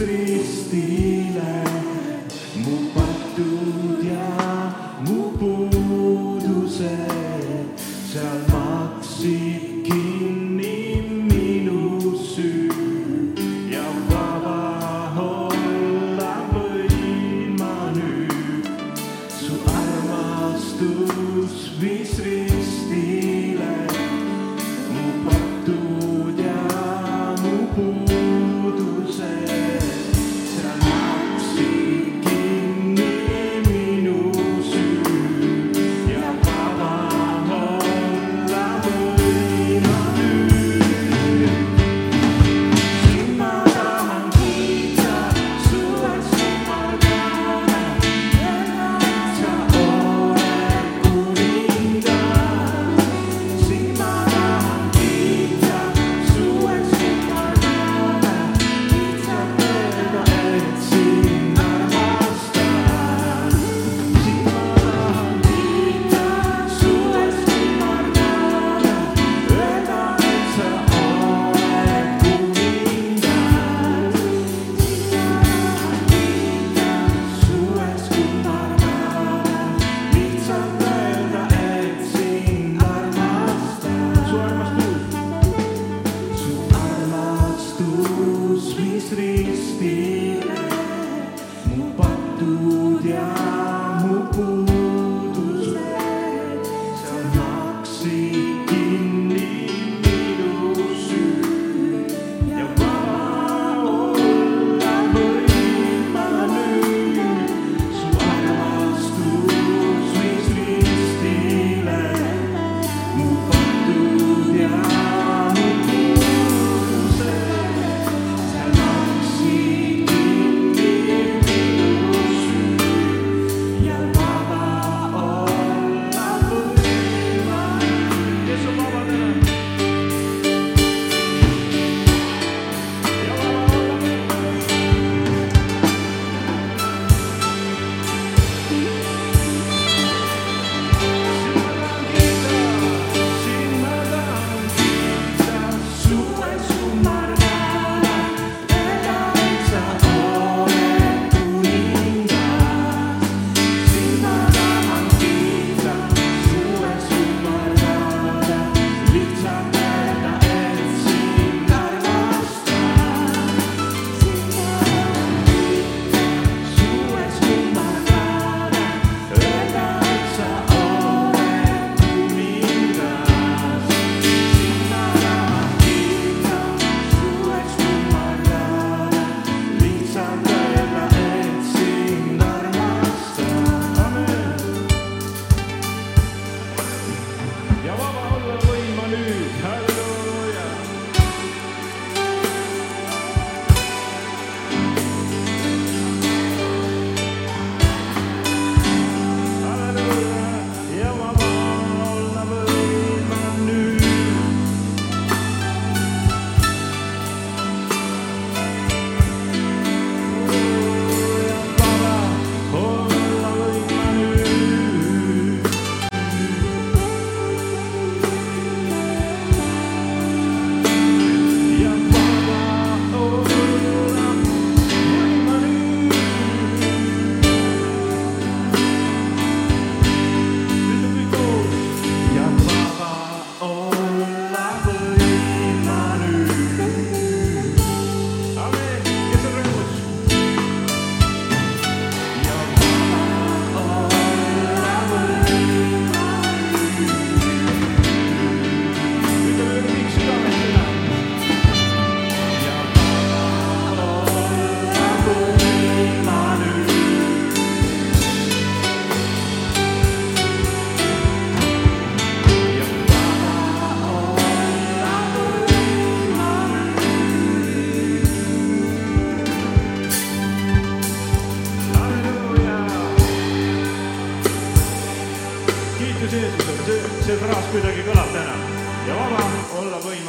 ristile mu patud ja mu puudused seal tristes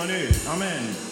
bienvenue. Amen.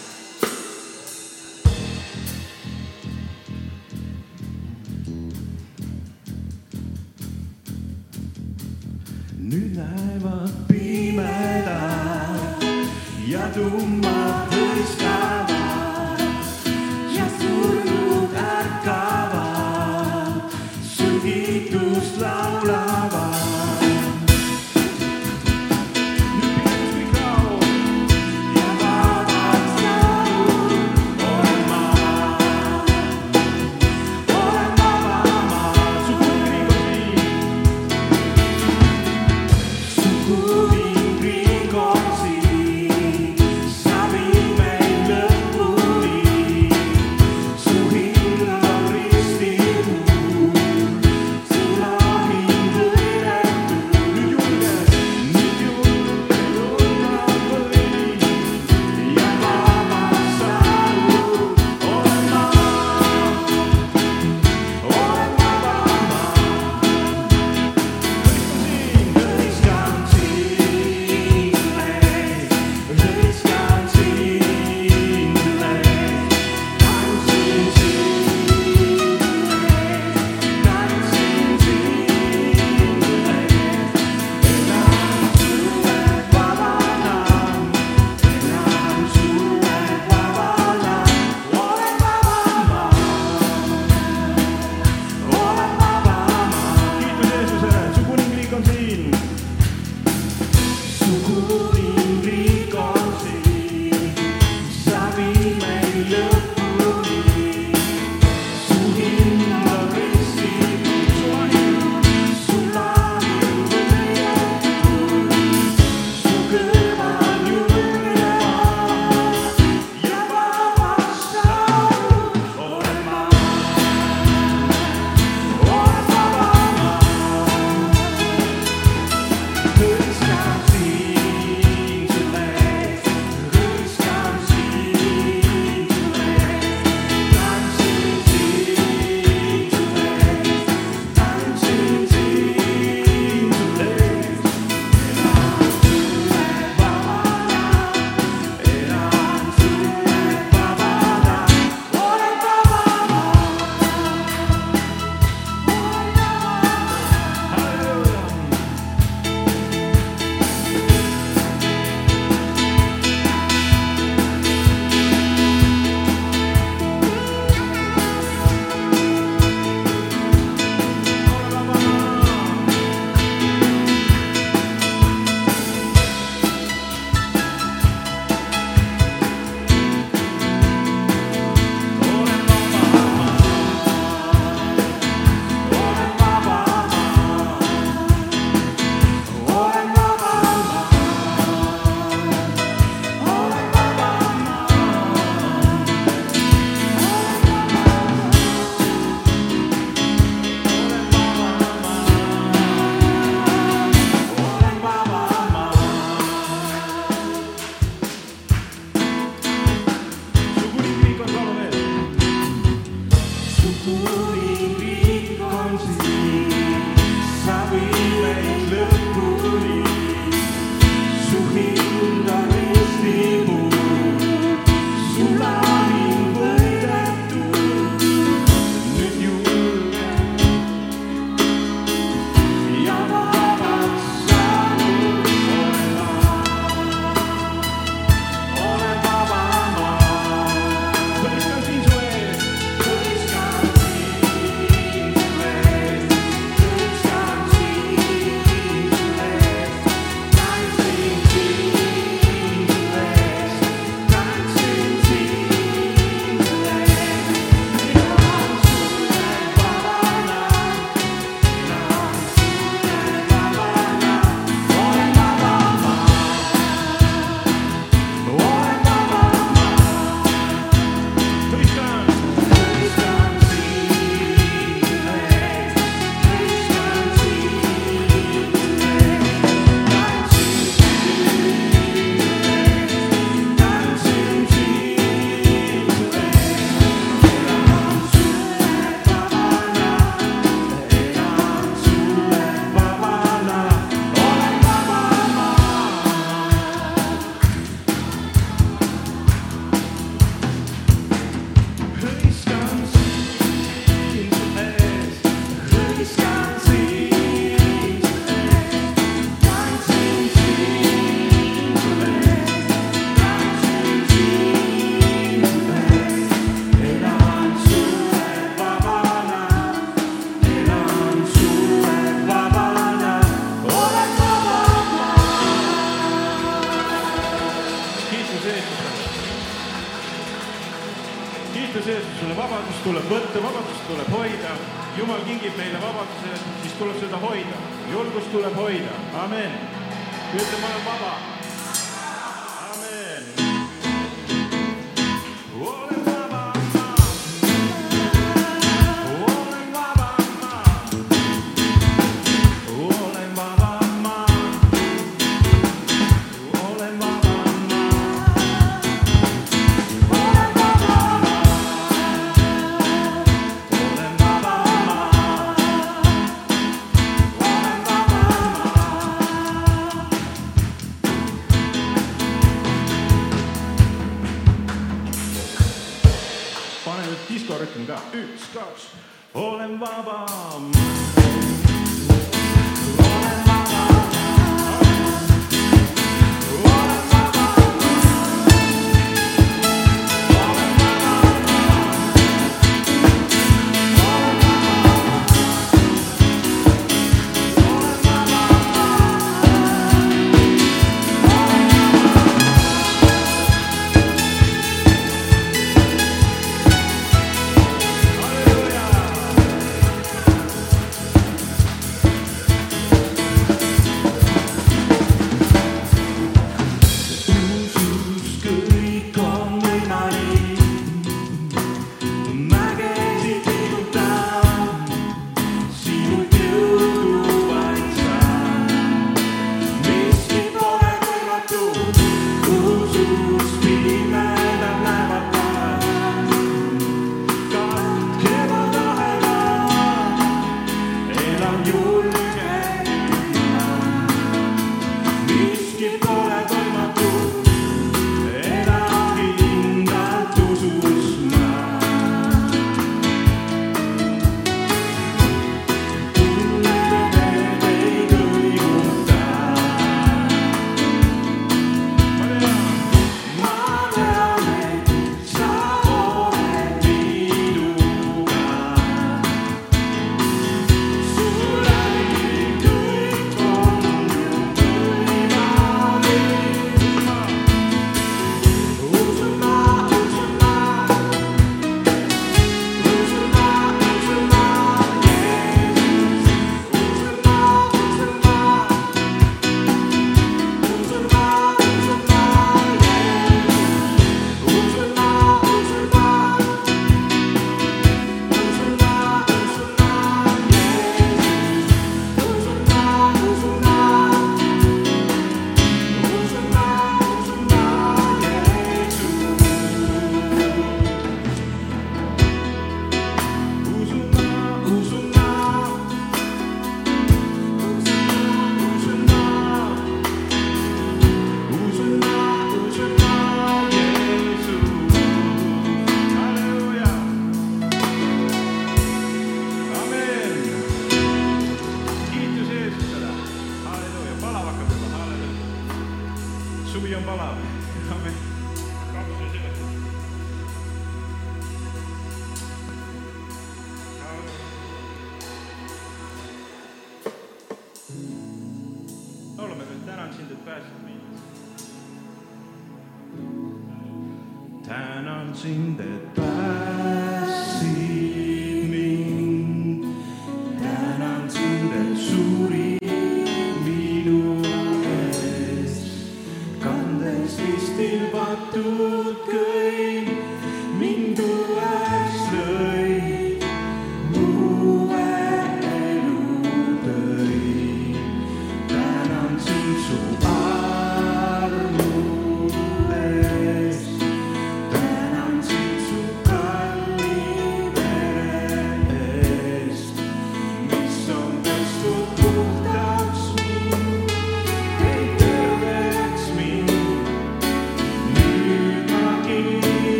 Amen.